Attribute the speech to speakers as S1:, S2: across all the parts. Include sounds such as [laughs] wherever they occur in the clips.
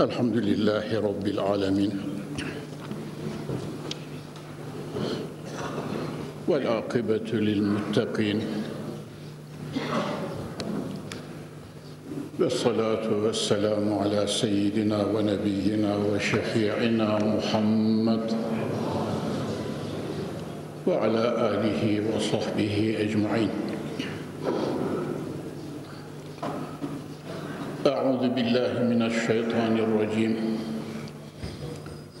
S1: الحمد لله رب العالمين. والعاقبة للمتقين. والصلاة والسلام على سيدنا ونبينا وشفيعنا محمد وعلى آله وصحبه أجمعين. بالله من الشيطان الرجيم.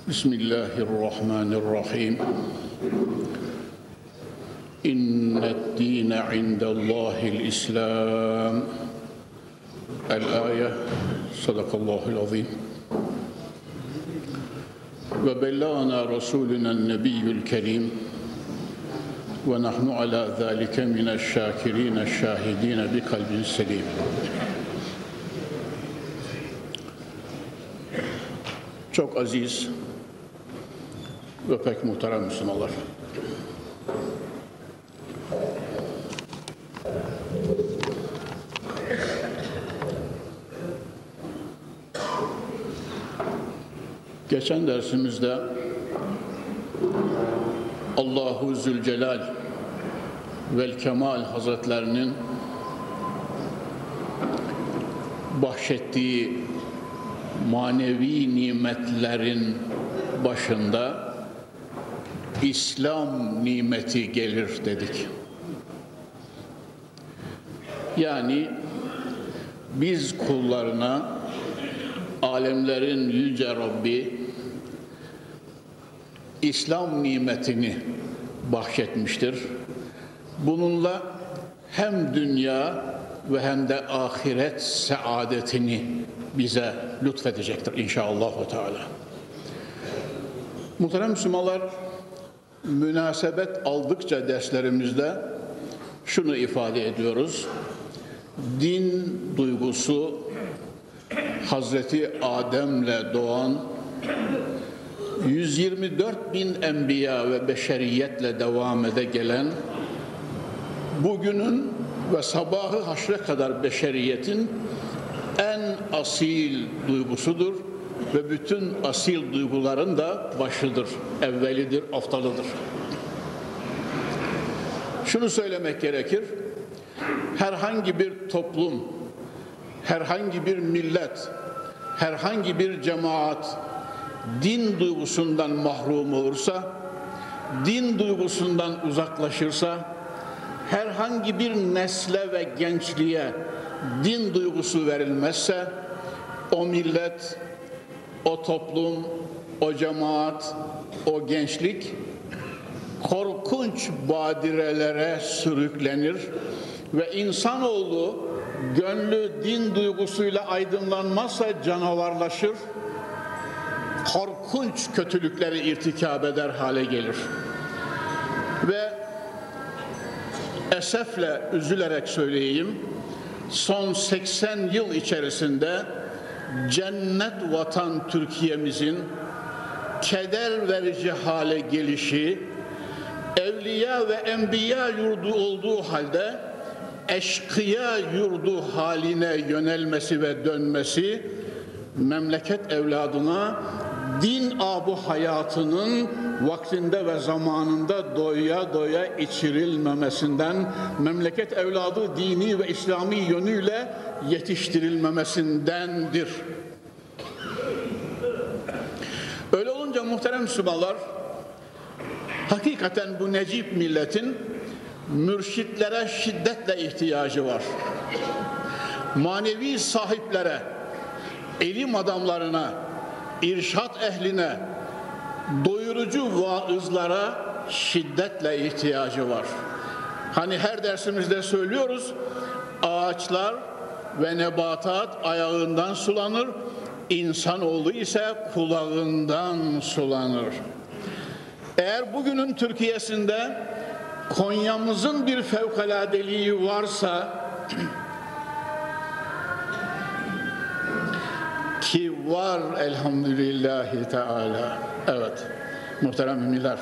S1: بسم الله الرحمن الرحيم. إن الدين عند الله الإسلام. الآية صدق الله العظيم. وبلغنا رسولنا النبي الكريم. ونحن على ذلك من الشاكرين الشاهدين بقلب سليم. Çok aziz ve pek muhterem Müslümanlar. Geçen dersimizde Allahu Zülcelal vel Kemal Hazretlerinin bahşettiği manevi nimetlerin başında İslam nimeti gelir dedik. Yani biz kullarına alemlerin yüce Rabbi İslam nimetini bahşetmiştir. Bununla hem dünya ve hem de ahiret saadetini bize lütfedecektir inşallah. Teala. Muhterem Müslümanlar, münasebet aldıkça derslerimizde şunu ifade ediyoruz. Din duygusu Hazreti Adem'le doğan 124 bin enbiya ve beşeriyetle devam ede gelen bugünün ve sabahı haşre kadar beşeriyetin en asil duygusudur ve bütün asil duyguların da başıdır, evvelidir, aftalıdır. Şunu söylemek gerekir, herhangi bir toplum, herhangi bir millet, herhangi bir cemaat din duygusundan mahrum olursa, din duygusundan uzaklaşırsa, herhangi bir nesle ve gençliğe din duygusu verilmezse o millet, o toplum, o cemaat, o gençlik korkunç badirelere sürüklenir ve insanoğlu gönlü din duygusuyla aydınlanmazsa canavarlaşır, korkunç kötülükleri irtikab eder hale gelir. Ve esefle üzülerek söyleyeyim, son 80 yıl içerisinde cennet vatan Türkiye'mizin keder verici hale gelişi, evliya ve enbiya yurdu olduğu halde eşkıya yurdu haline yönelmesi ve dönmesi memleket evladına din abu hayatının vaktinde ve zamanında doya doya içirilmemesinden, memleket evladı dini ve İslami yönüyle yetiştirilmemesindendir. Öyle olunca muhterem Müslümanlar, hakikaten bu necip milletin mürşitlere şiddetle ihtiyacı var. Manevi sahiplere, elim adamlarına, irşat ehline, doyurucu vaızlara şiddetle ihtiyacı var. Hani her dersimizde söylüyoruz, ağaçlar ve nebatat ayağından sulanır, insanoğlu ise kulağından sulanır. Eğer bugünün Türkiye'sinde Konya'mızın bir fevkaladeliği varsa ki var elhamdülillahi teala. Evet muhterem müminler.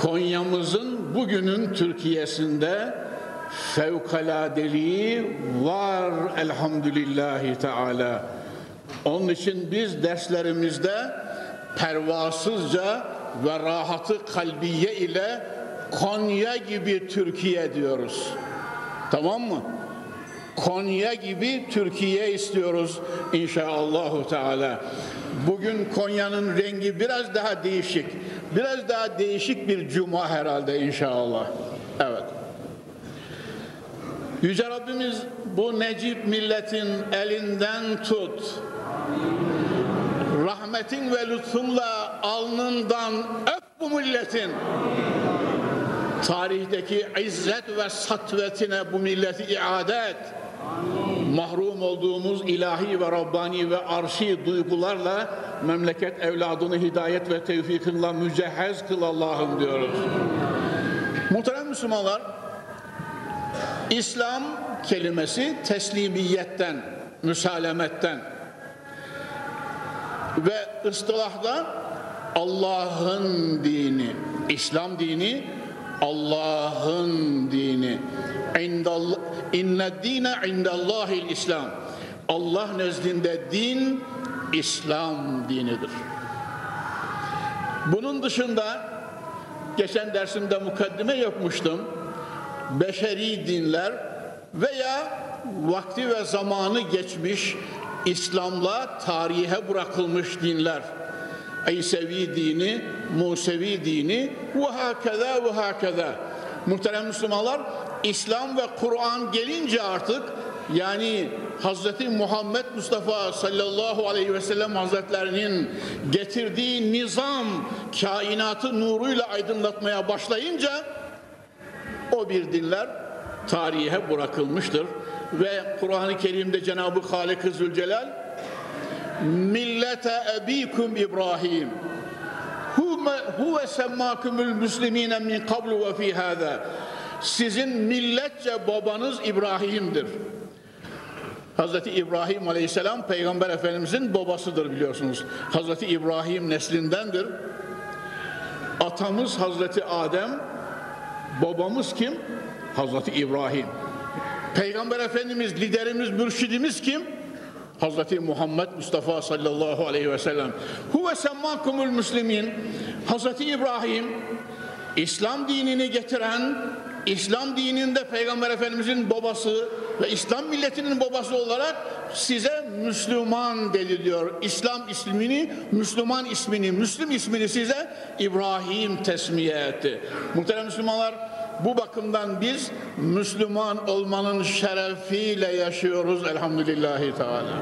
S1: Konya'mızın bugünün Türkiye'sinde fevkaladeliği var elhamdülillahi teala. Onun için biz derslerimizde pervasızca ve rahatı kalbiye ile Konya gibi Türkiye diyoruz. Tamam mı? Konya gibi Türkiye istiyoruz inşallahü teala. Bugün Konya'nın rengi biraz daha değişik. Biraz daha değişik bir cuma herhalde inşallah. Evet. Yüce Rabbimiz bu necip milletin elinden tut. Rahmetin ve lütfunla alnından öp bu milletin. Tarihteki izzet ve satvetine bu milleti iade et. Mahrum olduğumuz ilahi ve Rabbani ve arşi duygularla memleket evladını hidayet ve tevfikinle mücehhez kıl Allah'ım diyoruz. Muhterem Müslümanlar, İslam kelimesi teslimiyetten, müsalemetten ve ıstılahda Allah'ın dini, İslam dini Allah'ın dini. İnne dine indallahil İslam. Allah nezdinde din İslam dinidir. Bunun dışında geçen dersimde mukaddime yapmıştım. Beşeri dinler veya vakti ve zamanı geçmiş İslam'la tarihe bırakılmış dinler. İsevi dini, Musevi dini ve hakeza ve hakeza. Muhterem Müslümanlar, İslam ve Kur'an gelince artık yani Hazreti Muhammed Mustafa sallallahu aleyhi ve sellem Hazretlerinin getirdiği nizam kainatı nuruyla aydınlatmaya başlayınca o bir dinler tarihe bırakılmıştır. Ve Kur'an-ı Kerim'de Cenab-ı Halik-i Zülcelal millete ebikum İbrahim huve semmakumul müslimine min kablu ve fi hâzâ sizin milletçe babanız İbrahim'dir. Hazreti İbrahim Aleyhisselam Peygamber Efendimizin babasıdır biliyorsunuz. Hazreti İbrahim neslindendir. Atamız Hazreti Adem, babamız kim? Hazreti İbrahim. Peygamber Efendimiz, liderimiz, mürşidimiz kim? Hazreti Muhammed Mustafa sallallahu aleyhi ve sellem. Huve semmakumul müslimin. Hazreti İbrahim, İslam dinini getiren, İslam dininde Peygamber Efendimizin babası ve İslam milletinin babası olarak size Müslüman dedi diyor. İslam ismini, Müslüman ismini, Müslüm ismini size İbrahim tesmiye etti. Muhterem Müslümanlar bu bakımdan biz Müslüman olmanın şerefiyle yaşıyoruz elhamdülillahi teala.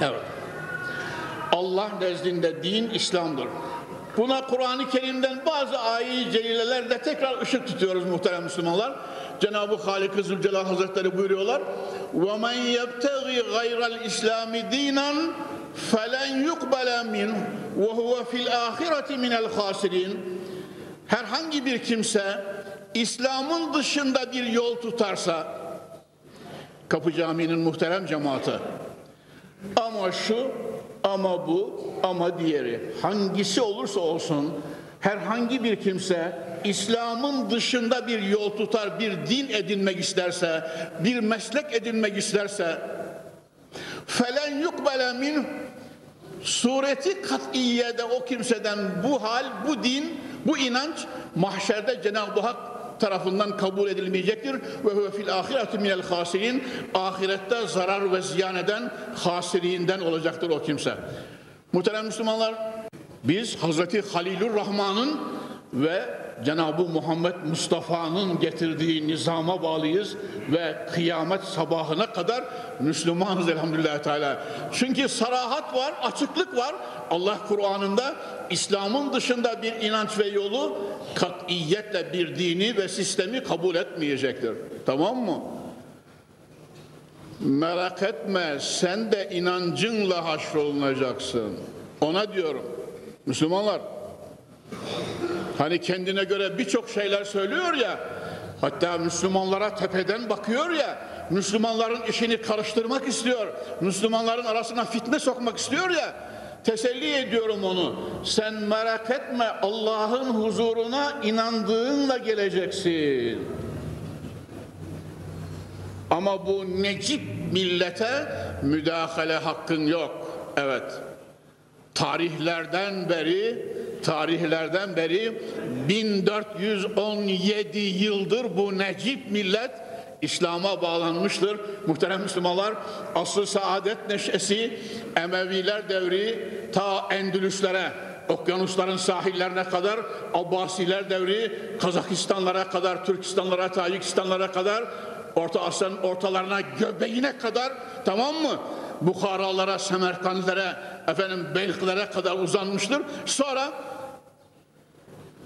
S1: Evet. Allah nezdinde din İslam'dır. Buna Kur'an-ı Kerim'den bazı ayet-i celilelerle tekrar ışık tutuyoruz muhterem Müslümanlar. Cenab-ı Halik-i Zülcelal Hazretleri buyuruyorlar. وَمَنْ يَبْتَغِي غَيْرَ الْإِسْلَامِ دِينًا فَلَنْ يُقْبَلَ مِنْهُ وَهُوَ فِي الْآخِرَةِ مِنَ الْخَاسِرِينَ Herhangi bir kimse İslam'ın dışında bir yol tutarsa Kapı Camii'nin muhterem cemaati ama şu ama bu ama diğeri hangisi olursa olsun herhangi bir kimse İslam'ın dışında bir yol tutar, bir din edinmek isterse, bir meslek edinmek isterse felen yukbele min sureti kat'iyede o kimseden bu hal, bu din, bu inanç mahşerde Cenab-ı Hak tarafından kabul edilmeyecektir. Ve huve fil ahireti minel hasirin. Ahirette zarar ve ziyan eden hasirinden olacaktır o kimse. Muhterem Müslümanlar, biz Hazreti Halilur Rahman'ın ve Cenab-ı Muhammed Mustafa'nın getirdiği nizama bağlıyız ve kıyamet sabahına kadar Müslümanız elhamdülillah Teala. Çünkü sarahat var, açıklık var. Allah Kur'an'ında İslam'ın dışında bir inanç ve yolu katiyetle bir dini ve sistemi kabul etmeyecektir. Tamam mı? Merak etme sen de inancınla haşrolunacaksın. Ona diyorum. Müslümanlar Hani kendine göre birçok şeyler söylüyor ya, hatta Müslümanlara tepeden bakıyor ya, Müslümanların işini karıştırmak istiyor, Müslümanların arasına fitne sokmak istiyor ya, teselli ediyorum onu. Sen merak etme Allah'ın huzuruna inandığınla geleceksin. Ama bu necip millete müdahale hakkın yok. Evet. Tarihlerden beri tarihlerden beri 1417 yıldır bu necip millet İslam'a bağlanmıştır. Muhterem Müslümanlar asıl saadet neşesi Emeviler devri ta Endülüslere okyanusların sahillerine kadar Abbasiler devri Kazakistanlara kadar Türkistanlara Tacikistanlara kadar Orta Asya'nın ortalarına göbeğine kadar tamam mı? Bukharalara, Semerkandlere, efendim Belklere kadar uzanmıştır. Sonra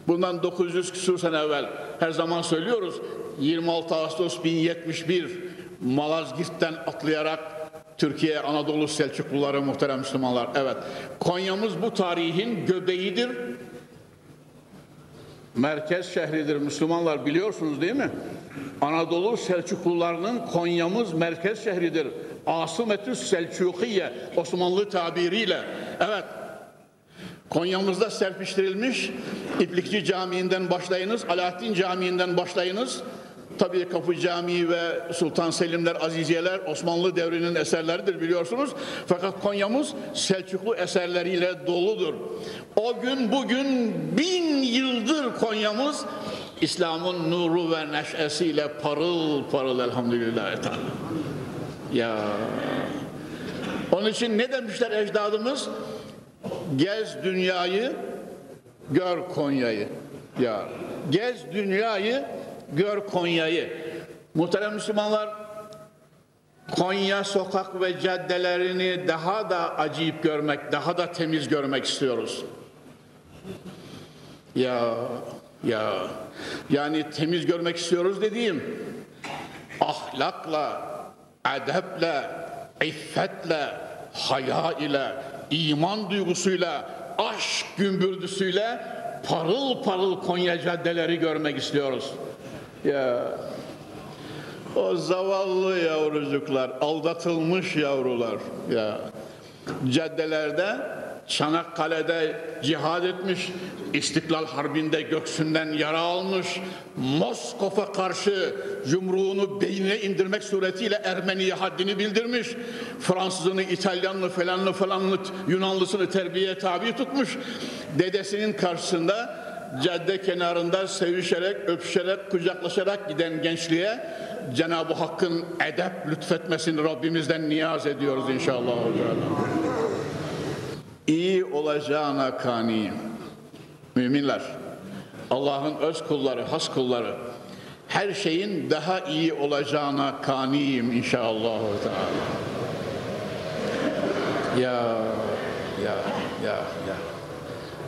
S1: bundan 900 küsur sene evvel her zaman söylüyoruz 26 Ağustos 1071 Malazgirt'ten atlayarak Türkiye Anadolu Selçukluları muhterem Müslümanlar. Evet. Konya'mız bu tarihin göbeğidir. Merkez şehridir Müslümanlar biliyorsunuz değil mi? Anadolu Selçuklularının Konya'mız merkez şehridir. Asımetü Selçukiye Osmanlı tabiriyle. Evet. Konya'mızda serpiştirilmiş İplikçi Camii'nden başlayınız, Alaaddin Camii'nden başlayınız. Tabii Kapı Camii ve Sultan Selimler, Aziziyeler Osmanlı devrinin eserleridir biliyorsunuz. Fakat Konya'mız Selçuklu eserleriyle doludur. O gün bugün bin yıldır Konya'mız İslam'ın nuru ve neşesiyle parıl parıl elhamdülillah. Ya onun için ne demişler ecdadımız? Gez dünyayı, gör Konya'yı. Ya gez dünyayı, gör Konya'yı. Muhterem Müslümanlar, Konya sokak ve caddelerini daha da acayip görmek, daha da temiz görmek istiyoruz. Ya, ya, yani temiz görmek istiyoruz dediğim, ahlakla, edeple, iffetle, haya ile, iman duygusuyla, aşk gümbürdüsüyle parıl parıl Konya caddeleri görmek istiyoruz. Ya o zavallı yavrucuklar, aldatılmış yavrular ya caddelerde Çanakkale'de cihad etmiş, İstiklal Harbi'nde göksünden yara almış, Moskova karşı yumruğunu beynine indirmek suretiyle Ermeniye haddini bildirmiş, Fransızını, İtalyanlı falanlı falanlı Yunanlısını terbiye tabi tutmuş, dedesinin karşısında cadde kenarında sevişerek, öpüşerek, kucaklaşarak giden gençliğe Cenab-ı Hakk'ın edep lütfetmesini Rabbimizden niyaz ediyoruz inşallah. İyi olacağına kaniyim. Müminler, Allah'ın öz kulları, has kulları, her şeyin daha iyi olacağına kaniyim inşallah. Ya, ya, ya, ya.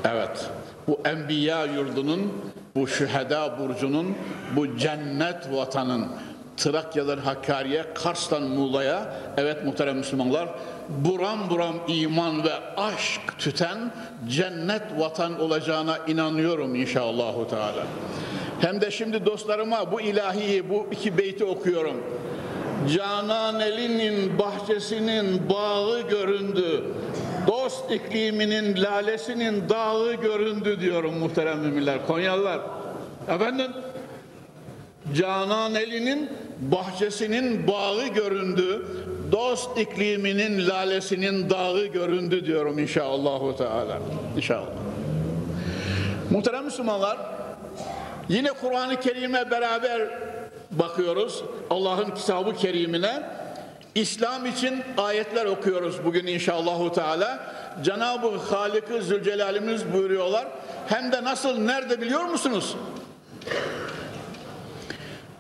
S1: Evet bu enbiya yurdunun, bu şüheda burcunun, bu cennet vatanın Trakyalar Hakkari'ye, Kars'tan Muğla'ya, evet muhterem Müslümanlar, buram buram iman ve aşk tüten cennet vatan olacağına inanıyorum inşallah. Teala. Hem de şimdi dostlarıma bu ilahiyi, bu iki beyti okuyorum. Canan elinin bahçesinin bağı göründü. Dost ikliminin lalesinin dağı göründü diyorum muhterem müminler. Konyalılar. Efendim Canan elinin bahçesinin bağı göründü. Dost ikliminin lalesinin dağı göründü diyorum inşallah Teala. İnşallah. Muhterem Müslümanlar yine Kur'an-ı Kerim'e beraber bakıyoruz. Allah'ın kitabı kerimine. İslam için ayetler okuyoruz bugün inşallahu teala. Cenab-ı Halık-ı Zülcelal'imiz buyuruyorlar. Hem de nasıl, nerede biliyor musunuz?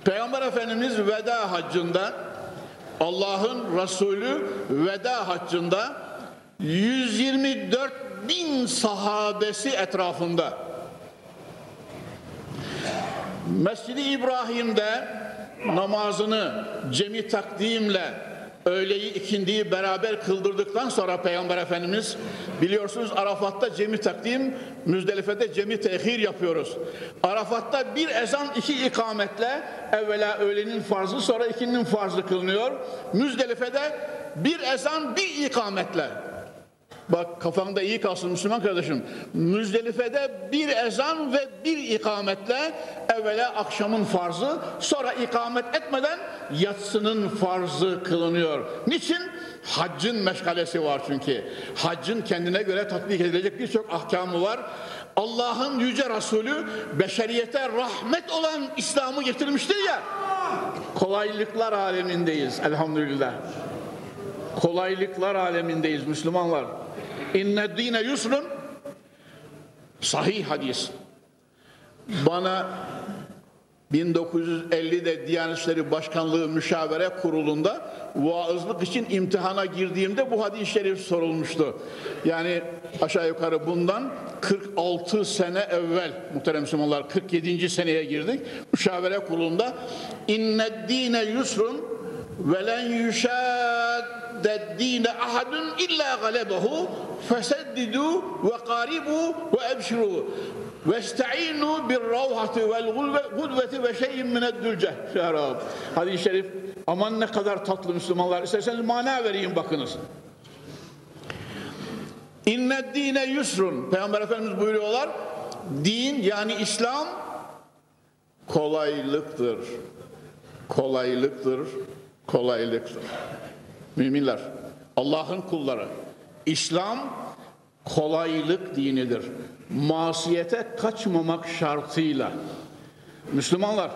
S1: Peygamber Efendimiz veda haccında Allah'ın Resulü veda haccında 124 bin sahabesi etrafında. Mescid-i İbrahim'de namazını cemi takdimle öğleyi ikindiyi beraber kıldırdıktan sonra Peygamber Efendimiz biliyorsunuz Arafat'ta cemi takdim, Müzdelife'de cemi tehir yapıyoruz. Arafat'ta bir ezan iki ikametle evvela öğlenin farzı sonra ikinin farzı kılınıyor. Müzdelife'de bir ezan bir ikametle Bak kafanda iyi kalsın Müslüman kardeşim. Müzdelife'de bir ezan ve bir ikametle evvela akşamın farzı sonra ikamet etmeden yatsının farzı kılınıyor. Niçin? Haccın meşgalesi var çünkü. Haccın kendine göre tatbik edilecek birçok ahkamı var. Allah'ın yüce Resulü beşeriyete rahmet olan İslam'ı getirmiştir ya. Kolaylıklar alemindeyiz elhamdülillah. Kolaylıklar alemindeyiz Müslümanlar. İnne dine yusrun sahih hadis. Bana 1950'de Diyanet İşleri Başkanlığı Müşavere Kurulu'nda vaazlık için imtihana girdiğimde bu hadis-i şerif sorulmuştu. Yani aşağı yukarı bundan 46 sene evvel muhterem Müslümanlar 47. seneye girdik. Müşavere Kurulu'nda inne dine yusrun ve len ahadun illa galebehu feseddidu ve karibu ve ebşiru Vesta'inu bir ravhati vel gudveti ve şeyin mineddülce. Şerab. Hadis-i şerif aman ne kadar tatlı Müslümanlar. İsterseniz mana vereyim bakınız. İnne dine yusrun. Peygamber Efendimiz buyuruyorlar. Din yani İslam kolaylıktır. Kolaylıktır. Kolaylıktır. Müminler, Allah'ın kulları. İslam kolaylık dinidir. Masiyete kaçmamak şartıyla. Müslümanlar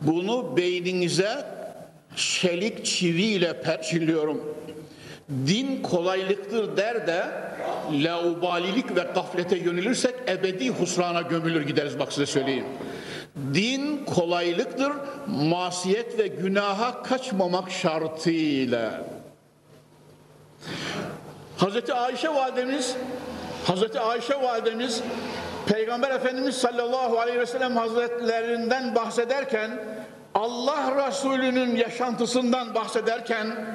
S1: bunu beyninize çelik çiviyle perçinliyorum. Din kolaylıktır der de laubalilik ve gaflete yönelirsek ebedi husrana gömülür gideriz bak size söyleyeyim. Din kolaylıktır, masiyet ve günaha kaçmamak şartıyla. Hazreti Ayşe validemiz Hazreti Ayşe validemiz Peygamber Efendimiz sallallahu aleyhi ve sellem hazretlerinden bahsederken Allah Resulü'nün yaşantısından bahsederken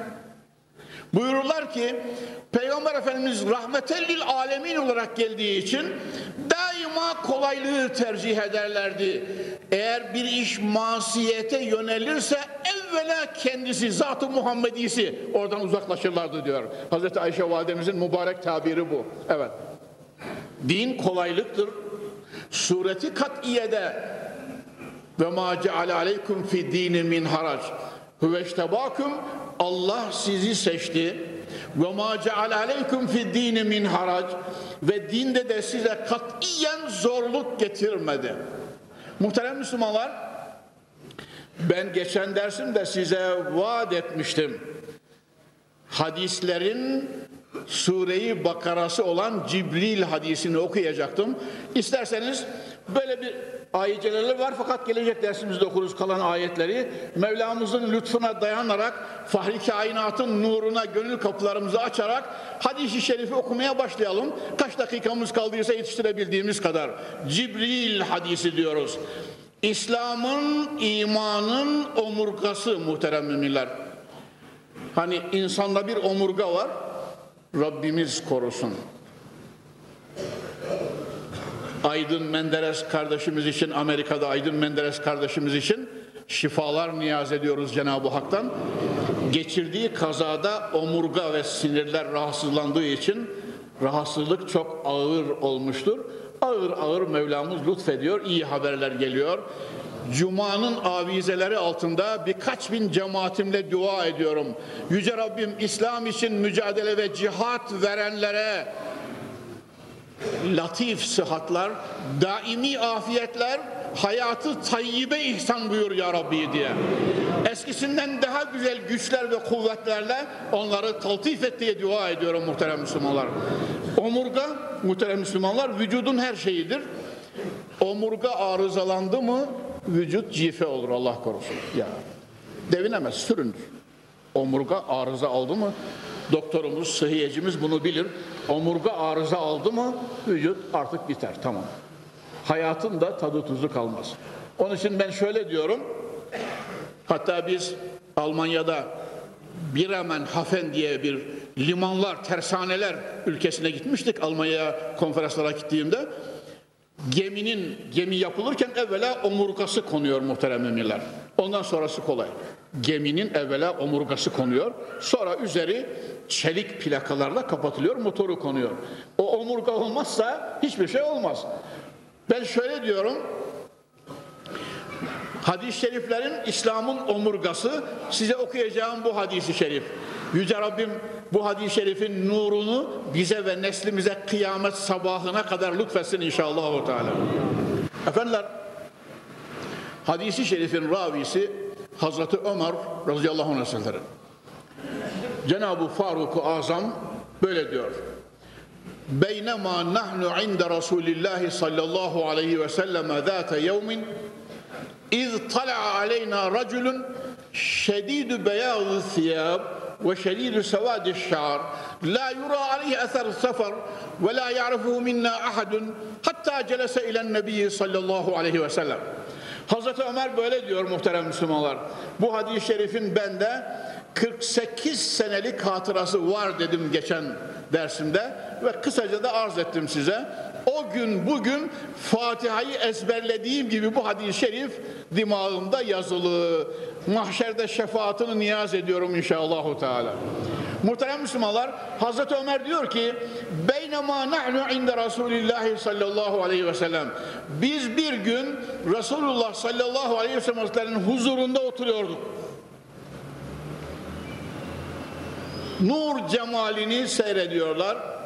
S1: buyururlar ki Peygamber Efendimiz rahmetellil alemin olarak geldiği için daima kolaylığı tercih ederlerdi. Eğer bir iş masiyete yönelirse evvela kendisi zat-ı Muhammedisi oradan uzaklaşırlardı diyor. Hazreti Ayşe validemizin mübarek tabiri bu. Evet. Din kolaylıktır. Sureti kat'iyede ve ma ceale aleykum fi dini min harac. Huveştebakum Allah sizi seçti. Ve ma ceale aleykum fi dini min harac ve dinde de size katiyen zorluk getirmedi. Muhterem Müslümanlar ben geçen dersimde size vaat etmiştim. Hadislerin Sureyi Bakarası olan Cibril hadisini okuyacaktım. İsterseniz böyle bir ayetleri var fakat gelecek dersimizde okuruz kalan ayetleri. Mevlamızın lütfuna dayanarak fahri kainatın nuruna gönül kapılarımızı açarak hadisi şerifi okumaya başlayalım. Kaç dakikamız kaldıysa yetiştirebildiğimiz kadar. Cibril hadisi diyoruz. İslam'ın, imanın omurgası muhterem müminler. Hani insanda bir omurga var. Rabbimiz korusun. Aydın Menderes kardeşimiz için, Amerika'da Aydın Menderes kardeşimiz için şifalar niyaz ediyoruz Cenab-ı Hak'tan. Geçirdiği kazada omurga ve sinirler rahatsızlandığı için rahatsızlık çok ağır olmuştur. Ağır ağır Mevlamız lütfediyor, iyi haberler geliyor. Cuma'nın avizeleri altında birkaç bin cemaatimle dua ediyorum. Yüce Rabbim İslam için mücadele ve cihat verenlere latif sıhhatlar, daimi afiyetler, hayatı tayyibe ihsan buyur ya Rabbi diye. Eskisinden daha güzel güçler ve kuvvetlerle onları taltif et diye dua ediyorum muhterem Müslümanlar. Omurga muhterem Müslümanlar vücudun her şeyidir. Omurga arızalandı mı vücut cife olur Allah korusun. Ya devinemez, sürünür. Omurga arıza aldı mı doktorumuz, sıhhiyecimiz bunu bilir. Omurga arıza aldı mı vücut artık biter. Tamam. Hayatın da tadı tuzu kalmaz. Onun için ben şöyle diyorum. Hatta biz Almanya'da Biremen Hafen diye bir limanlar, tersaneler ülkesine gitmiştik Almanya konferanslara gittiğimde. Geminin gemi yapılırken evvela omurgası konuyor muhterem emirler. Ondan sonrası kolay. Geminin evvela omurgası konuyor. Sonra üzeri çelik plakalarla kapatılıyor, motoru konuyor. O omurga olmazsa hiçbir şey olmaz. Ben şöyle diyorum. Hadis-i şeriflerin İslam'ın omurgası size okuyacağım bu hadisi şerif. Yüce Rabbim bu hadis-i şerifin nurunu bize ve neslimize kıyamet sabahına kadar lütfetsin inşallah. Efendiler, hadisi şerifin ravisi Hazreti Ömer radıyallahu anh hazretleri. Cenab-ı Faruk-u Azam böyle diyor. Beynema nahnu inde Resulillahi sallallahu aleyhi ve selleme zâte yevmin iz tala'a aleyna raculun şedidü beyazı thiyab ve şedidü sevadi şa'ar la yura aleyhi eser sefer ve la ya'rifuhu minna ahadun hatta celese ilen nebiyyi sallallahu aleyhi ve sellem Hazreti Ömer böyle diyor muhterem Müslümanlar. Bu hadis-i şerifin bende 48 senelik hatırası var dedim geçen dersimde ve kısaca da arz ettim size. O gün bugün Fatiha'yı ezberlediğim gibi bu hadis-i şerif dimağımda yazılı. Mahşerde şefaatini niyaz ediyorum inşallah Teala. Muhterem Müslümanlar Hazreti Ömer diyor ki Beynema nahnu inde Resulillahi sallallahu aleyhi ve sellem Biz bir gün Resulullah sallallahu aleyhi ve sellem'in huzurunda oturuyorduk. Nur cemalini seyrediyorlar.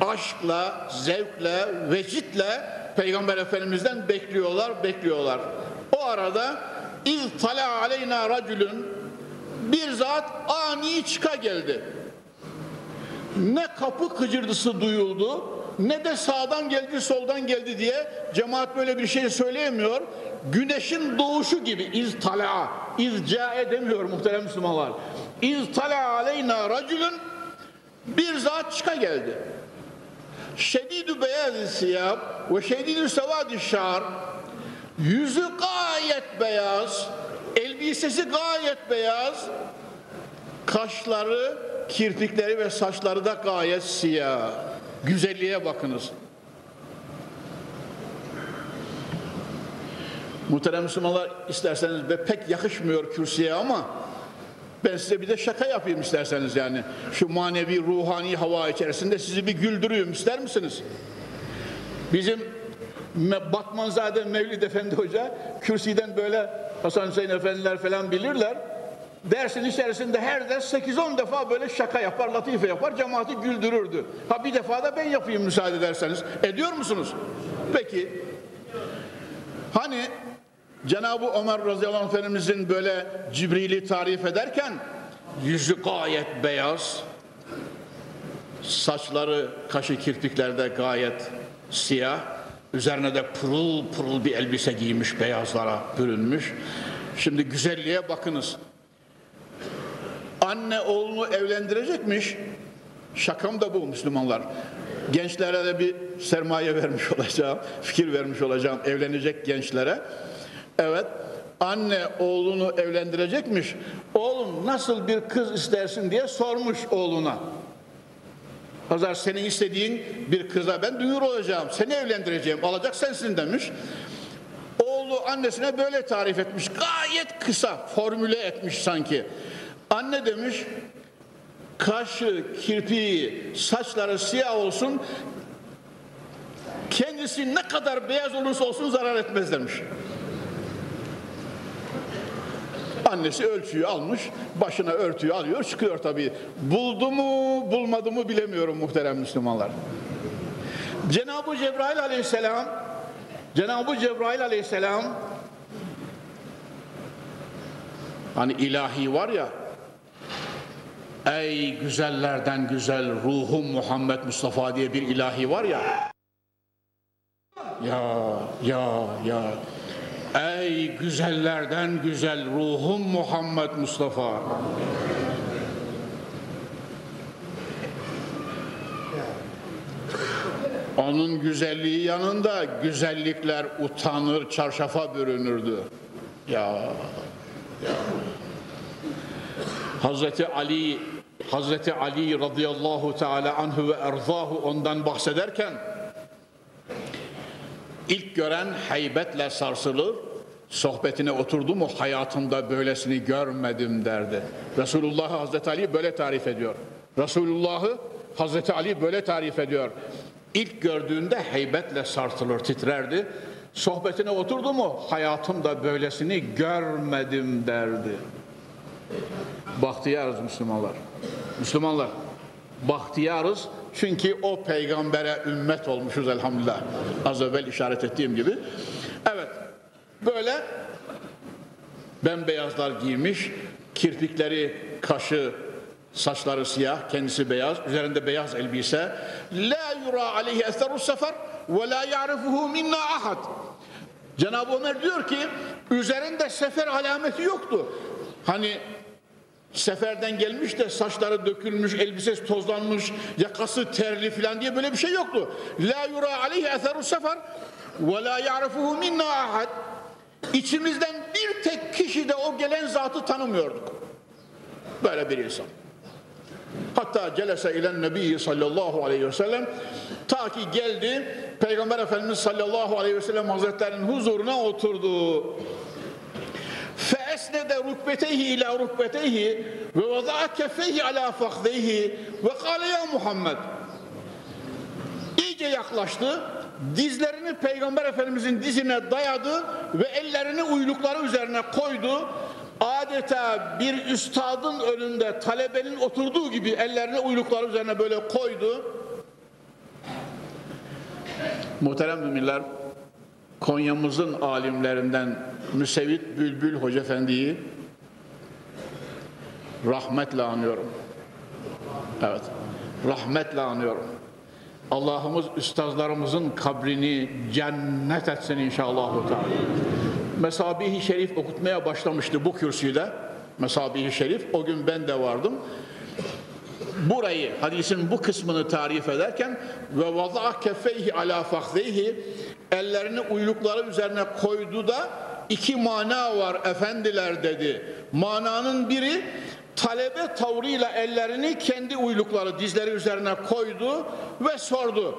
S1: Aşkla, zevkle, vecitle Peygamber Efendimiz'den bekliyorlar, bekliyorlar. O arada İz tala aleyna racülün bir zat ani çıka geldi. Ne kapı kıcırdısı duyuldu ne de sağdan geldi soldan geldi diye cemaat böyle bir şey söyleyemiyor. Güneşin doğuşu gibi iz tala, iz cae demiyor muhterem Müslümanlar. İz tala aleyna racülün bir zat çıka geldi. Şedidü beyaz siyab ve şedidü sevadi şar yüzü gayet beyaz elbisesi gayet beyaz kaşları kirpikleri ve saçları da gayet siyah. Güzelliğe bakınız. Muhterem Müslümanlar isterseniz ve pek yakışmıyor kürsüye ama ben size bir de şaka yapayım isterseniz yani. Şu manevi ruhani hava içerisinde sizi bir güldürüyorum ister misiniz? Bizim Batmanzade Mevlid Efendi Hoca kürsüden böyle Hasan Hüseyin Efendiler falan bilirler. Dersin içerisinde her ders 8-10 defa böyle şaka yapar, latife yapar, cemaati güldürürdü. Ha bir defa da ben yapayım müsaade ederseniz. Ediyor musunuz? Peki. Hani Cenab-ı Ömer radıyallahu anh Efendimizin böyle Cibril'i tarif ederken yüzü gayet beyaz, saçları, kaşı, kirpiklerde gayet siyah, üzerine de pırıl pırıl bir elbise giymiş, beyazlara bürünmüş. Şimdi güzelliğe bakınız. Anne oğlunu evlendirecekmiş. Şakam da bu Müslümanlar. Gençlere de bir sermaye vermiş [laughs] olacağım, fikir vermiş olacağım evlenecek gençlere. Evet, anne oğlunu evlendirecekmiş. Oğlum nasıl bir kız istersin diye sormuş oğluna. Pazar senin istediğin bir kıza ben duyur olacağım. Seni evlendireceğim. Alacak sensin demiş. Oğlu annesine böyle tarif etmiş. Gayet kısa formüle etmiş sanki. Anne demiş kaşı, kirpiği, saçları siyah olsun. Kendisi ne kadar beyaz olursa olsun zarar etmez demiş. Annesi ölçüyü almış, başına örtüyü alıyor, çıkıyor tabii. Buldu mu, bulmadı mı bilemiyorum muhterem Müslümanlar. Cenab-ı Cebrail aleyhisselam, Cenab-ı Cebrail aleyhisselam, hani ilahi var ya, ey güzellerden güzel ruhum Muhammed Mustafa diye bir ilahi var ya, ya, ya, ya, Ey güzellerden güzel ruhum Muhammed Mustafa. Onun güzelliği yanında güzellikler utanır, çarşafa bürünürdü. Ya, ya. Hazreti Ali Hazreti Ali radıyallahu teala anhu ve erzahu ondan bahsederken İlk gören heybetle sarsılır, sohbetine oturdu mu hayatımda böylesini görmedim derdi. Resulullah Hazreti Ali böyle tarif ediyor. Resulullah'ı Hazreti Ali böyle tarif ediyor. İlk gördüğünde heybetle sarsılır, titrerdi. Sohbetine oturdu mu hayatımda böylesini görmedim derdi. Bahtiyarız Müslümanlar. Müslümanlar bahtiyarız çünkü o peygambere ümmet olmuşuz elhamdülillah. Az evvel işaret ettiğim gibi. Evet böyle bembeyazlar giymiş, kirpikleri, kaşı, saçları siyah, kendisi beyaz, üzerinde beyaz elbise. La yura aleyhi eseru sefer ve la ya'rifuhu minna ahad. Cenab-ı Ömer diyor ki üzerinde sefer alameti yoktu. Hani seferden gelmiş de saçları dökülmüş, elbisesi tozlanmış, yakası terli falan diye böyle bir şey yoktu. La yura aleyhi eseru sefer ve la ya'rifuhu minna ahad. İçimizden bir tek kişi de o gelen zatı tanımıyorduk. Böyle bir insan. Hatta celese ilen nebi sallallahu aleyhi ve sellem ta ki geldi Peygamber Efendimiz sallallahu aleyhi ve sellem hazretlerinin huzuruna oturdu. فأسند ركبتيه إلى ركبتيه ووضع كفيه على فخذيه وقال يا Muhammed iyice yaklaştı dizlerini Peygamber Efendimizin dizine dayadı ve ellerini uylukları üzerine koydu adeta bir üstadın önünde talebenin oturduğu gibi ellerini uylukları üzerine böyle koydu muhterem müminler Konya'mızın alimlerinden Müsevit Bülbül Hoca Efendi'yi rahmetle anıyorum. Evet, rahmetle anıyorum. Allah'ımız üstazlarımızın kabrini cennet etsin inşallah. Mesabihi Şerif okutmaya başlamıştı bu kürsüde. Mesabihi Şerif, o gün ben de vardım. Burayı, hadisin bu kısmını tarif ederken ve vaza kefeyhi ala fakhzeyhi ellerini uylukları üzerine koydu da iki mana var efendiler dedi. Mananın biri talebe tavrıyla ellerini kendi uylukları dizleri üzerine koydu ve sordu.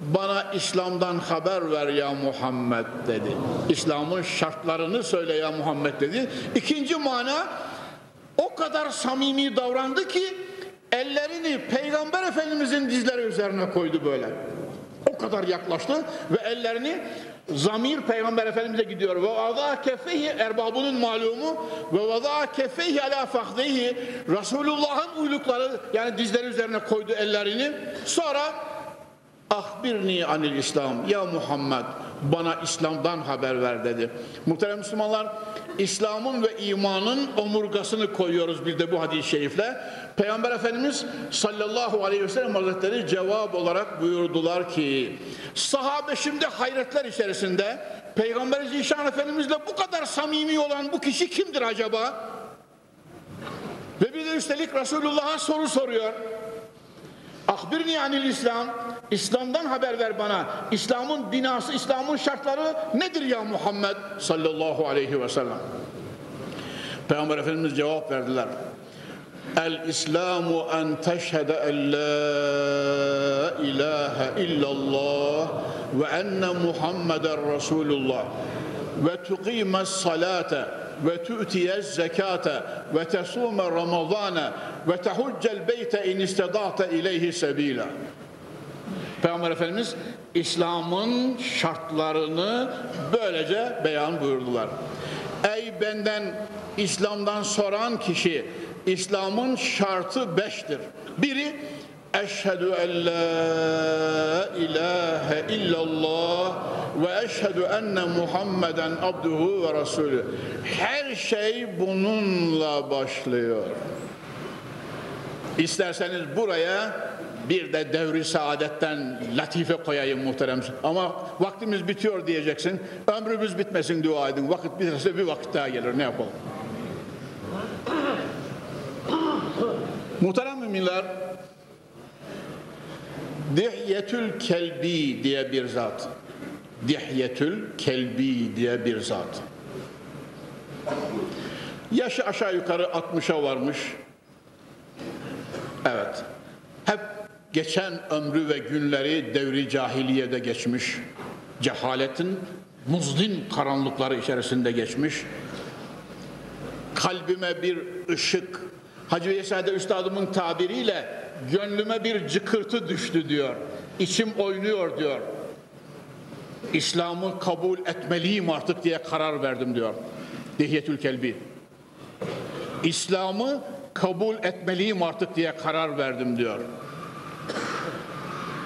S1: Bana İslam'dan haber ver ya Muhammed dedi. İslam'ın şartlarını söyle ya Muhammed dedi. İkinci mana o kadar samimi davrandı ki ellerini Peygamber Efendimizin dizleri üzerine koydu böyle. O kadar yaklaştı ve ellerini zamir Peygamber Efendimiz'e gidiyor. Ve vada kefehi erbabının malumu ve vada kefehi ala fahdehi Resulullah'ın uylukları yani dizleri üzerine koydu ellerini. Sonra ahbirni anil İslam ya Muhammed bana İslam'dan haber ver dedi. Muhterem Müslümanlar İslam'ın ve imanın omurgasını koyuyoruz bir de bu hadis-i şerifle. Peygamber Efendimiz sallallahu aleyhi ve sellem hazretleri cevap olarak buyurdular ki sahabe şimdi hayretler içerisinde Peygamber Zişan Efendimizle bu kadar samimi olan bu kişi kimdir acaba? Ve bir de üstelik Resulullah'a soru soruyor. Ahbirni anil İslam. İslam'dan haber ver bana. İslam'ın binası, İslam'ın şartları nedir ya Muhammed sallallahu aleyhi ve sellem? Peygamber Efendimiz cevap verdiler. El İslamu en teşhede en la ilahe illallah ve enne Muhammeden Resulullah ve tuqimes salate ve tu'tiyez zekate ve tesume ramazane ve tehuccel beyte in isteda'te ileyhi sebila. Peygamber Efendimiz İslam'ın şartlarını böylece beyan buyurdular. Ey benden İslam'dan soran kişi İslam'ın şartı beştir. Biri Eşhedü en la ilahe illallah ve eşhedü enne Muhammeden abduhu ve resulü. Her şey bununla başlıyor. İsterseniz buraya bir de devri saadetten latife koyayım muhterem. Ama vaktimiz bitiyor diyeceksin. Ömrümüz bitmesin dua edin. Vakit biterse bir vakit daha gelir. Ne yapalım? Muhterem müminler Dihyetül Kelbi diye bir zat. Dihyetül Kelbi diye bir zat. Yaşı aşağı yukarı 60'a varmış. Evet. Hep geçen ömrü ve günleri devri cahiliyede geçmiş. Cehaletin muzdin karanlıkları içerisinde geçmiş. Kalbime bir ışık, Hacı Veysade Üstadımın tabiriyle gönlüme bir cıkırtı düştü diyor. İçim oynuyor diyor. İslam'ı kabul etmeliyim artık diye karar verdim diyor. Dihiyetül Kelbi. İslam'ı kabul etmeliyim artık diye karar verdim diyor.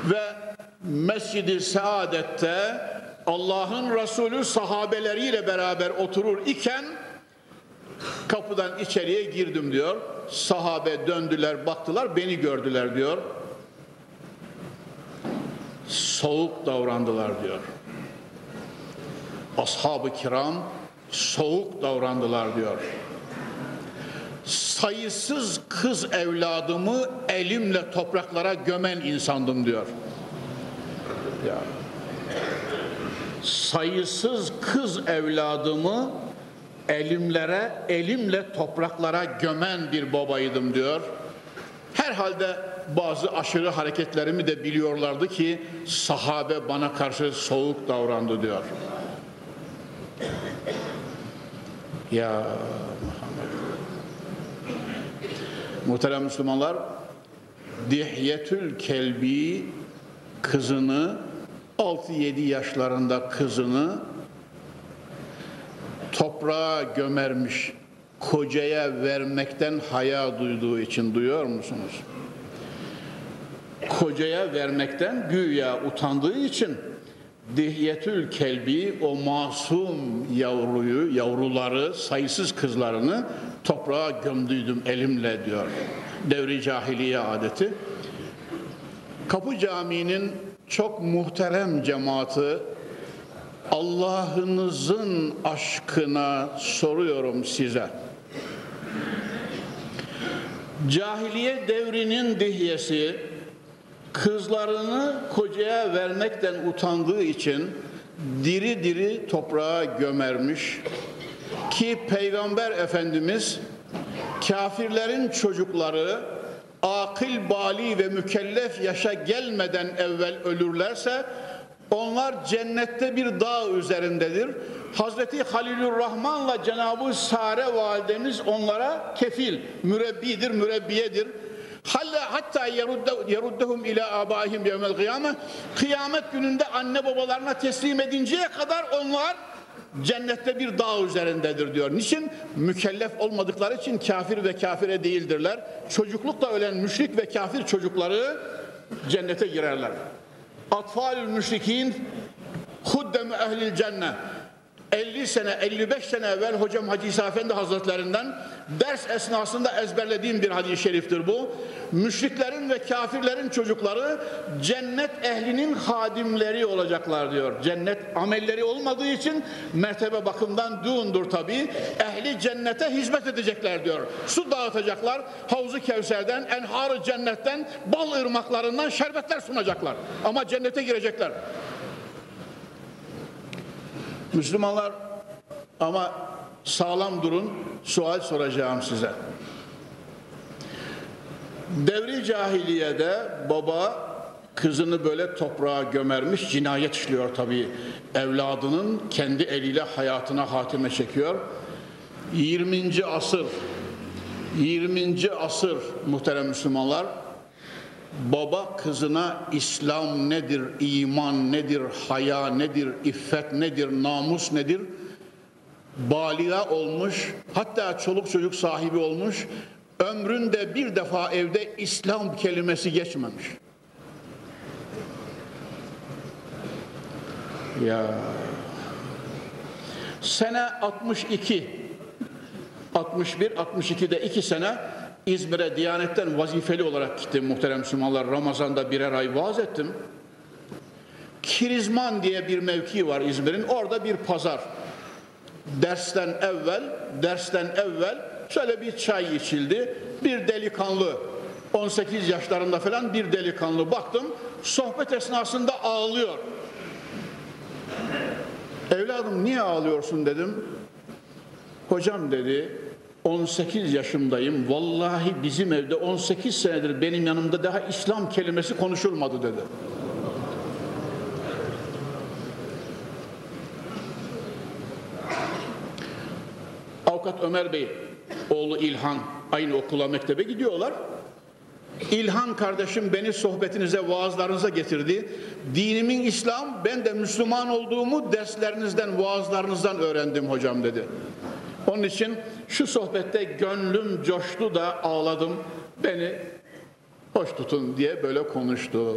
S1: Ve Mescid-i Saadet'te Allah'ın Resulü sahabeleriyle beraber oturur iken kapıdan içeriye girdim diyor. Sahabe döndüler baktılar beni gördüler diyor. Soğuk davrandılar diyor. Ashab-ı kiram soğuk davrandılar diyor. Sayısız kız evladımı elimle topraklara gömen insandım diyor. Ya. Sayısız kız evladımı elimlere, elimle topraklara gömen bir babaydım diyor. Herhalde bazı aşırı hareketlerimi de biliyorlardı ki sahabe bana karşı soğuk davrandı diyor. Ya. Muhterem Müslümanlar, Dihyetül Kelbi kızını 6-7 yaşlarında kızını toprağa gömermiş, kocaya vermekten haya duyduğu için duyuyor musunuz? Kocaya vermekten güya utandığı için Dihyetül Kelbi o masum yavruyu, yavruları, sayısız kızlarını toprağa gömdüydüm elimle diyor. Devri cahiliye adeti. Kapı Camii'nin çok muhterem cemaati Allah'ınızın aşkına soruyorum size. Cahiliye devrinin dihyesi kızlarını kocaya vermekten utandığı için diri diri toprağa gömermiş ki Peygamber Efendimiz kafirlerin çocukları akıl bali ve mükellef yaşa gelmeden evvel ölürlerse onlar cennette bir dağ üzerindedir. Hazreti Halilur Rahman'la Cenab-ı Sare validemiz onlara kefil, mürebbidir, mürebbiyedir. Hatta yeruddehum ila abaihim yevmel kıyame kıyamet gününde anne babalarına teslim edinceye kadar onlar cennette bir dağ üzerindedir diyor. Niçin? Mükellef olmadıkları için kafir ve kafire değildirler. Çocuklukta ölen müşrik ve kafir çocukları cennete girerler. Atfalül müşrikin huddemi ehlil cennet 50 sene, 55 sene evvel hocam Hacı İsa Efendi Hazretlerinden ders esnasında ezberlediğim bir hadis-i şeriftir bu. Müşriklerin ve kafirlerin çocukları cennet ehlinin hadimleri olacaklar diyor. Cennet amelleri olmadığı için mertebe bakımdan düğündür tabi. Ehli cennete hizmet edecekler diyor. Su dağıtacaklar. Havuzu Kevser'den, enharı cennetten, bal ırmaklarından şerbetler sunacaklar. Ama cennete girecekler. Müslümanlar ama sağlam durun, sual soracağım size. Devri cahiliyede baba kızını böyle toprağa gömermiş, cinayet işliyor tabii. Evladının kendi eliyle hayatına hatime çekiyor. 20. asır 20. asır muhterem Müslümanlar baba kızına İslam nedir, iman nedir, haya nedir, iffet nedir, namus nedir? Baliga olmuş, hatta çoluk çocuk sahibi olmuş, ömründe bir defa evde İslam kelimesi geçmemiş. Ya sene 62 61 62'de iki sene İzmir'e Diyanet'ten vazifeli olarak gittim muhterem Müslümanlar. Ramazan'da birer ay vaaz ettim. Kirizman diye bir mevki var İzmir'in. Orada bir pazar. Dersten evvel, dersten evvel şöyle bir çay içildi. Bir delikanlı 18 yaşlarında falan bir delikanlı baktım. Sohbet esnasında ağlıyor. Evladım niye ağlıyorsun dedim. Hocam dedi 18 yaşındayım. Vallahi bizim evde 18 senedir benim yanımda daha İslam kelimesi konuşulmadı dedi. Avukat Ömer Bey, oğlu İlhan aynı okula mektebe gidiyorlar. İlhan kardeşim beni sohbetinize, vaazlarınıza getirdi. Dinimin İslam, ben de Müslüman olduğumu derslerinizden, vaazlarınızdan öğrendim hocam dedi. Onun için şu sohbette gönlüm coştu da ağladım. Beni hoş tutun diye böyle konuştu.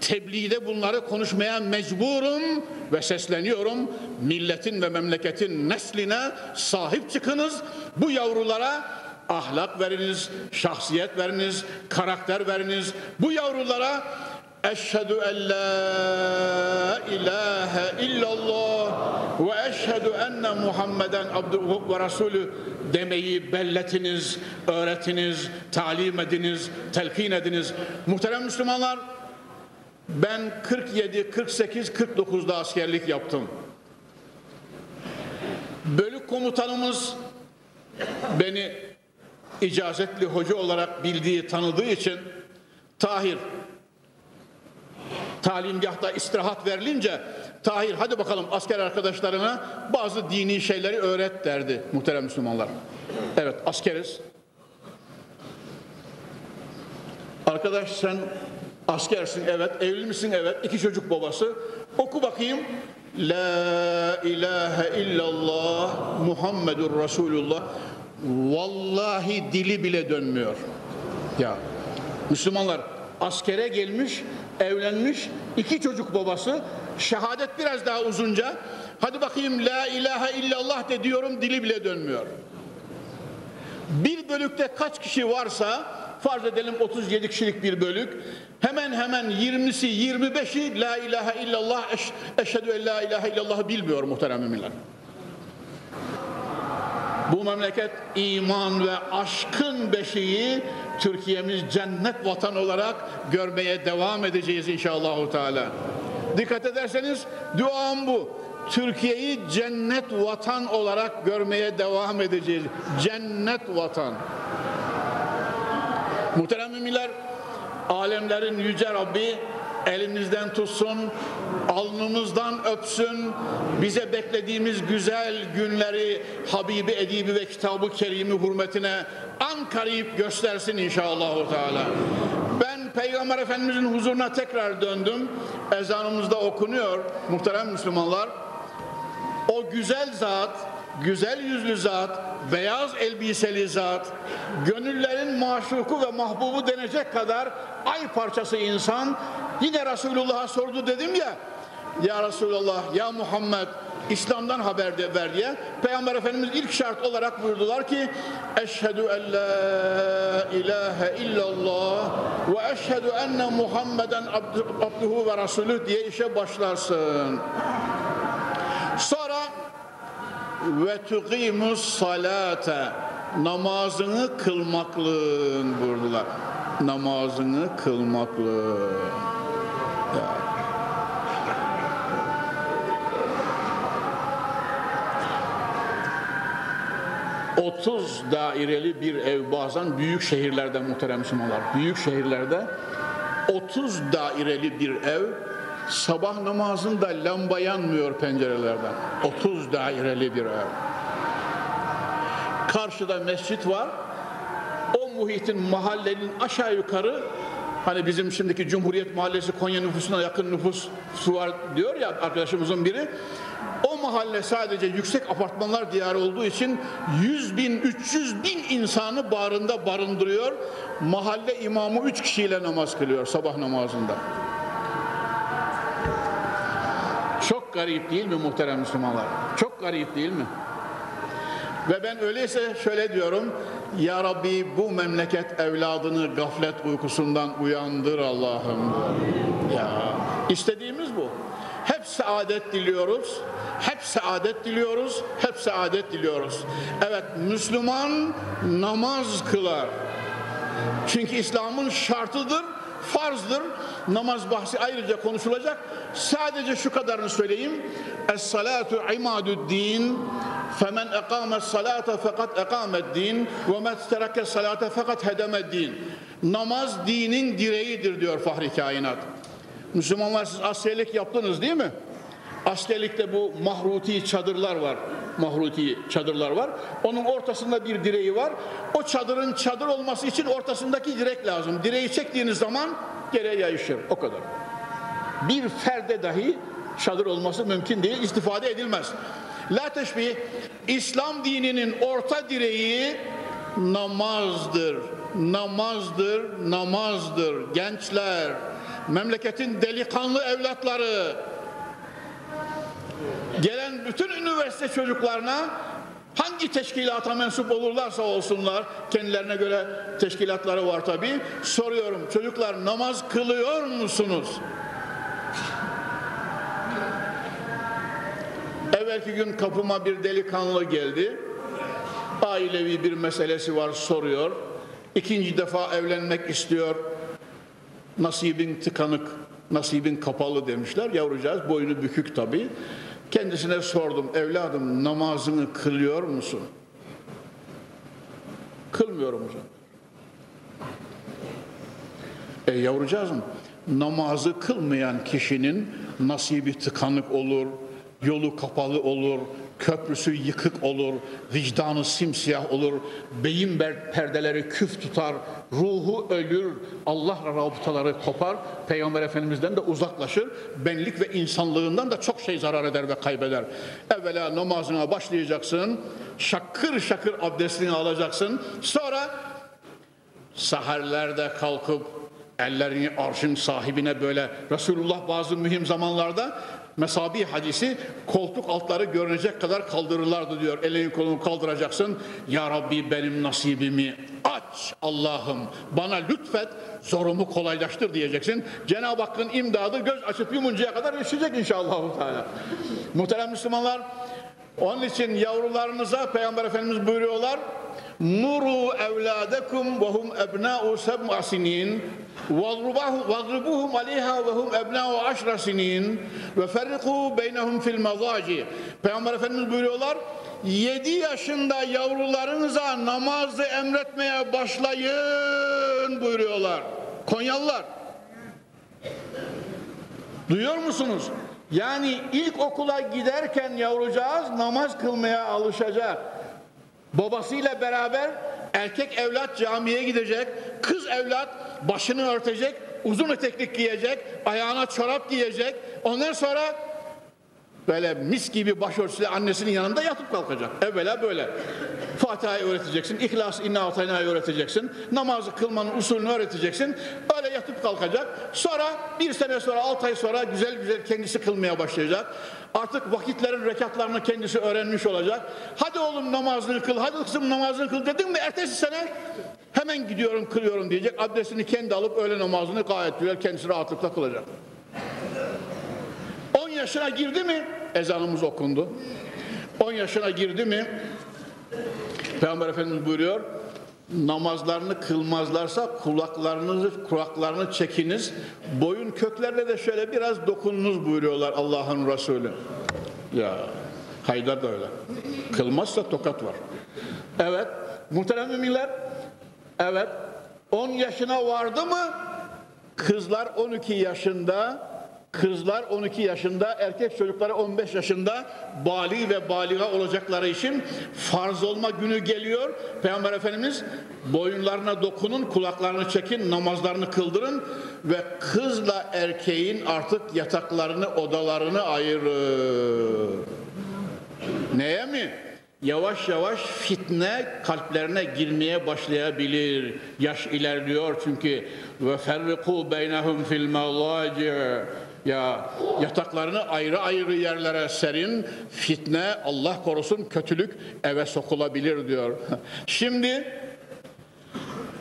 S1: Tebliğde bunları konuşmaya mecburum ve sesleniyorum. Milletin ve memleketin nesline sahip çıkınız. Bu yavrulara ahlak veriniz, şahsiyet veriniz, karakter veriniz. Bu yavrulara Eşhedü en la ilahe illallah ve eşhedü enne Muhammeden abduhu ve rasulü demeyi belletiniz, öğretiniz, talim ediniz, telkin ediniz. Muhterem Müslümanlar, ben 47, 48, 49'da askerlik yaptım. Bölük komutanımız beni icazetli hoca olarak bildiği, tanıdığı için Tahir talimgahta istirahat verilince Tahir hadi bakalım asker arkadaşlarına bazı dini şeyleri öğret derdi muhterem Müslümanlar. Evet askeriz. Arkadaş sen askersin evet, evli misin evet, iki çocuk babası. Oku bakayım. La ilahe illallah Muhammedur Resulullah. Vallahi dili bile dönmüyor. Ya Müslümanlar askere gelmiş, evlenmiş, iki çocuk babası, şehadet biraz daha uzunca. Hadi bakayım la ilahe illallah de diyorum dili bile dönmüyor. Bir bölükte kaç kişi varsa farz edelim 37 kişilik bir bölük. Hemen hemen 20'si 25'i la ilahe illallah eş, eşhedü en la ilahe illallah bilmiyor muhterem müminler. Bu memleket iman ve aşkın beşiği Türkiye'miz cennet vatan olarak görmeye devam edeceğiz inşallah. Teala. Dikkat ederseniz duam bu. Türkiye'yi cennet vatan olarak görmeye devam edeceğiz. Cennet vatan. Muhterem müminler, alemlerin yüce Rabbi elimizden tutsun, alnımızdan öpsün, bize beklediğimiz güzel günleri Habibi Edibi ve Kitabı Kerim'i hürmetine an karip göstersin inşallah. Teala. Ben Peygamber Efendimizin huzuruna tekrar döndüm. Ezanımızda okunuyor muhterem Müslümanlar. O güzel zat, güzel yüzlü zat, beyaz elbiseli zat, gönüllerin maşuku ve mahbubu denecek kadar ay parçası insan yine Resulullah'a sordu dedim ya ya Resulullah ya Muhammed İslam'dan haber de ver diye Peygamber Efendimiz ilk şart olarak buyurdular ki Eşhedü en la ilahe illallah ve eşhedü enne Muhammeden abduhu ve rasulü diye işe başlarsın. Sonra ve tuqimus salate namazını kılmaklığın buyurdular. Namazını kılmaklığın. Ya. Otuz daireli bir ev bazen büyük şehirlerde muhterem Müslümanlar. Büyük şehirlerde 30 daireli bir ev sabah namazında lamba yanmıyor pencerelerden. 30 daireli bir ev. Karşıda mescit var. O muhitin mahallenin aşağı yukarı hani bizim şimdiki Cumhuriyet Mahallesi Konya nüfusuna yakın nüfus var diyor ya arkadaşımızın biri. O mahalle sadece yüksek apartmanlar diyarı olduğu için 100 bin, 300 bin insanı bağrında barındırıyor. Mahalle imamı 3 kişiyle namaz kılıyor sabah namazında. Garip değil mi muhterem Müslümanlar? Çok garip değil mi? Ve ben öyleyse şöyle diyorum. Ya Rabbi bu memleket evladını gaflet uykusundan uyandır Allah'ım. Ya istediğimiz bu. Hep saadet diliyoruz. Hep saadet diliyoruz. Hep saadet diliyoruz. Evet Müslüman namaz kılar. Çünkü İslam'ın şartıdır, farzdır. Namaz bahsi ayrıca konuşulacak. Sadece şu kadarını söyleyeyim. Es-salatu imadü'd-din femen eqames salate fakat eqamed-din ve men tereke salate fakat hedemed-din. Namaz dinin direğidir diyor Fahri Kainat. Müslümanlar siz askerlik yaptınız değil mi? Askerlikte bu mahruti çadırlar var. Mahruti çadırlar var. Onun ortasında bir direği var. O çadırın çadır olması için ortasındaki direk lazım. Direği çektiğiniz zaman yere yayışır. O kadar. Bir ferde dahi çadır olması mümkün değil, istifade edilmez. La teşbih, İslam dininin orta direği namazdır. Namazdır, namazdır. Gençler, memleketin delikanlı evlatları, gelen bütün üniversite çocuklarına hangi teşkilata mensup olurlarsa olsunlar, kendilerine göre teşkilatları var tabi. Soruyorum, çocuklar namaz kılıyor musunuz? Evvelki gün kapıma bir delikanlı geldi. Ailevi bir meselesi var soruyor. İkinci defa evlenmek istiyor. Nasibin tıkanık, nasibin kapalı demişler. Yavrucağız boynu bükük tabii. Kendisine sordum, evladım namazını kılıyor musun? Kılmıyorum hocam. E yavrucağızım, namazı kılmayan kişinin nasibi tıkanık olur, yolu kapalı olur, köprüsü yıkık olur, vicdanı simsiyah olur, beyin perdeleri küf tutar, ruhu ölür, Allah'la rabıtaları kopar, Peygamber Efendimiz'den de uzaklaşır, benlik ve insanlığından da çok şey zarar eder ve kaybeder. Evvela namazına başlayacaksın, şakır şakır abdestini alacaksın, sonra saharlerde kalkıp ellerini arşın sahibine böyle Resulullah bazı mühim zamanlarda Mesabi hadisi koltuk altları görünecek kadar kaldırırlardı diyor. Elini kolunu kaldıracaksın. Ya Rabbi benim nasibimi aç Allah'ım. Bana lütfet zorumu kolaylaştır diyeceksin. Cenab-ı Hakk'ın imdadı göz açıp yumuncaya kadar yaşayacak inşallah. Muhterem Müslümanlar onun için yavrularınıza Peygamber Efendimiz buyuruyorlar Nuru evladekum ve hum ebna'u seb'a sinin vadribuhum aleyha ve hum ebna'u aşra sinin ve ferriku beynehum fil mazaci Peygamber Efendimiz buyuruyorlar 7 yaşında yavrularınıza namazı emretmeye başlayın buyuruyorlar. Konyalılar. Duyuyor musunuz? Yani ilk okula giderken yavrucağız namaz kılmaya alışacak. Babasıyla beraber erkek evlat camiye gidecek, kız evlat başını örtecek, uzun eteklik giyecek, ayağına çorap giyecek. Ondan sonra böyle mis gibi başörtüsüyle annesinin yanında yatıp kalkacak. Evvela böyle. Fatiha'yı öğreteceksin, İhlas, İnna Atayna'yı öğreteceksin, namazı kılmanın usulünü öğreteceksin. Böyle yatıp kalkacak. Sonra bir sene sonra, altı ay sonra güzel güzel kendisi kılmaya başlayacak. Artık vakitlerin rekatlarını kendisi öğrenmiş olacak. Hadi oğlum namazını kıl, hadi kızım namazını kıl dedin mi ertesi sene hemen gidiyorum kılıyorum diyecek. Adresini kendi alıp öğle namazını gayet güzel kendisi rahatlıkla kılacak. 10 yaşına girdi mi ezanımız okundu. 10 yaşına girdi mi Peygamber Efendimiz buyuruyor namazlarını kılmazlarsa kulaklarınızı kulaklarını çekiniz. Boyun köklerle de şöyle biraz dokununuz buyuruyorlar Allah'ın Resulü. Ya Haydar da öyle. Kılmazsa tokat var. Evet muhterem müminler evet 10 yaşına vardı mı kızlar 12 yaşında Kızlar 12 yaşında, erkek çocukları 15 yaşında bali ve baliga olacakları için farz olma günü geliyor. Peygamber Efendimiz boyunlarına dokunun, kulaklarını çekin, namazlarını kıldırın ve kızla erkeğin artık yataklarını, odalarını ayırır. Neye mi? Yavaş yavaş fitne kalplerine girmeye başlayabilir. Yaş ilerliyor çünkü ve ferriku beynehum fil madaci ya yataklarını ayrı ayrı yerlere serin, fitne Allah korusun kötülük eve sokulabilir diyor. [laughs] Şimdi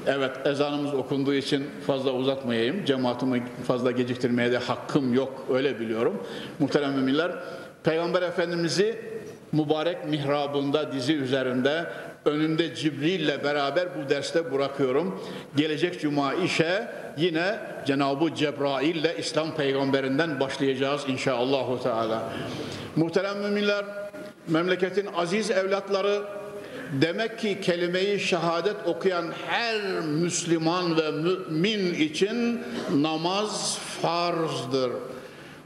S1: evet ezanımız okunduğu için fazla uzatmayayım. Cemaatimi fazla geciktirmeye de hakkım yok öyle biliyorum. Muhterem müminler Peygamber Efendimiz'i mübarek mihrabında dizi üzerinde önünde Cibril ile beraber bu derste bırakıyorum. Gelecek cuma işe yine Cenab-ı Cebrail ile İslam peygamberinden başlayacağız inşallahü teala. Muhterem müminler, memleketin aziz evlatları demek ki kelimeyi şehadet okuyan her Müslüman ve mümin için namaz farzdır.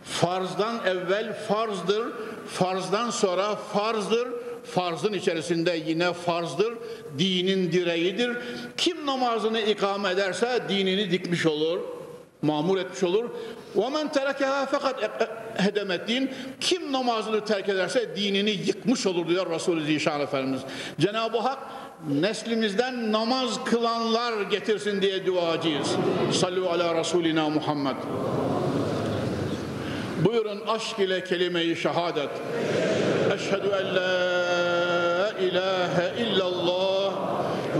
S1: Farzdan evvel farzdır, farzdan sonra farzdır farzın içerisinde yine farzdır, dinin direğidir. Kim namazını ikame ederse dinini dikmiş olur. mamur etmiş olur. وَمَنْ تَرَكَهَا fakat hedemet din. Kim namazını terk ederse dinini yıkmış olur diyor Resulü Zişan Efendimiz. Cenab-ı Hak neslimizden namaz kılanlar getirsin diye duacıyız. Sallu ala Resulina Muhammed. Buyurun aşk ile kelime-i şehadet. Eşhedü en la ilahe illallah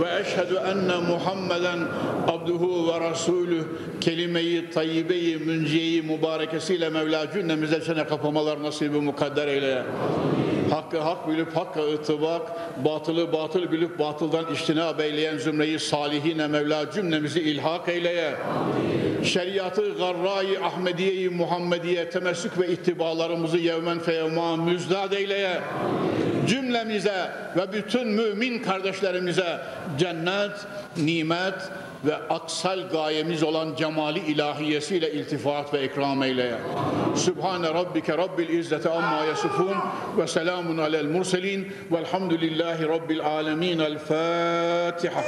S1: ve eşhedü enne Muhammeden abduhu ve rasulü kelime-i tayyibe-i münciye-i mübarekesiyle Mevla cümlemize çene kapamalar nasibi mukadder eyle. Hakkı hak bilip hakka ıtibak, batılı batıl bilip batıldan iştinab eyleyen zümreyi salihine Mevla cümlemizi ilhak eyleye. Şeriatı garra-i Ahmediye-i Muhammediye temessük ve ittibalarımızı yevmen feyevma müzdad eyleye. Cümlemize ve bütün mümin kardeşlerimize cennet, nimet ve aksal gayemiz olan cemali ilahiyesiyle iltifat ve ikram eyleye. Sübhane Rabbike Rabbil İzzeti amma yasifun ve selamun alel murselin velhamdülillahi Rabbil alemin. El Fatiha.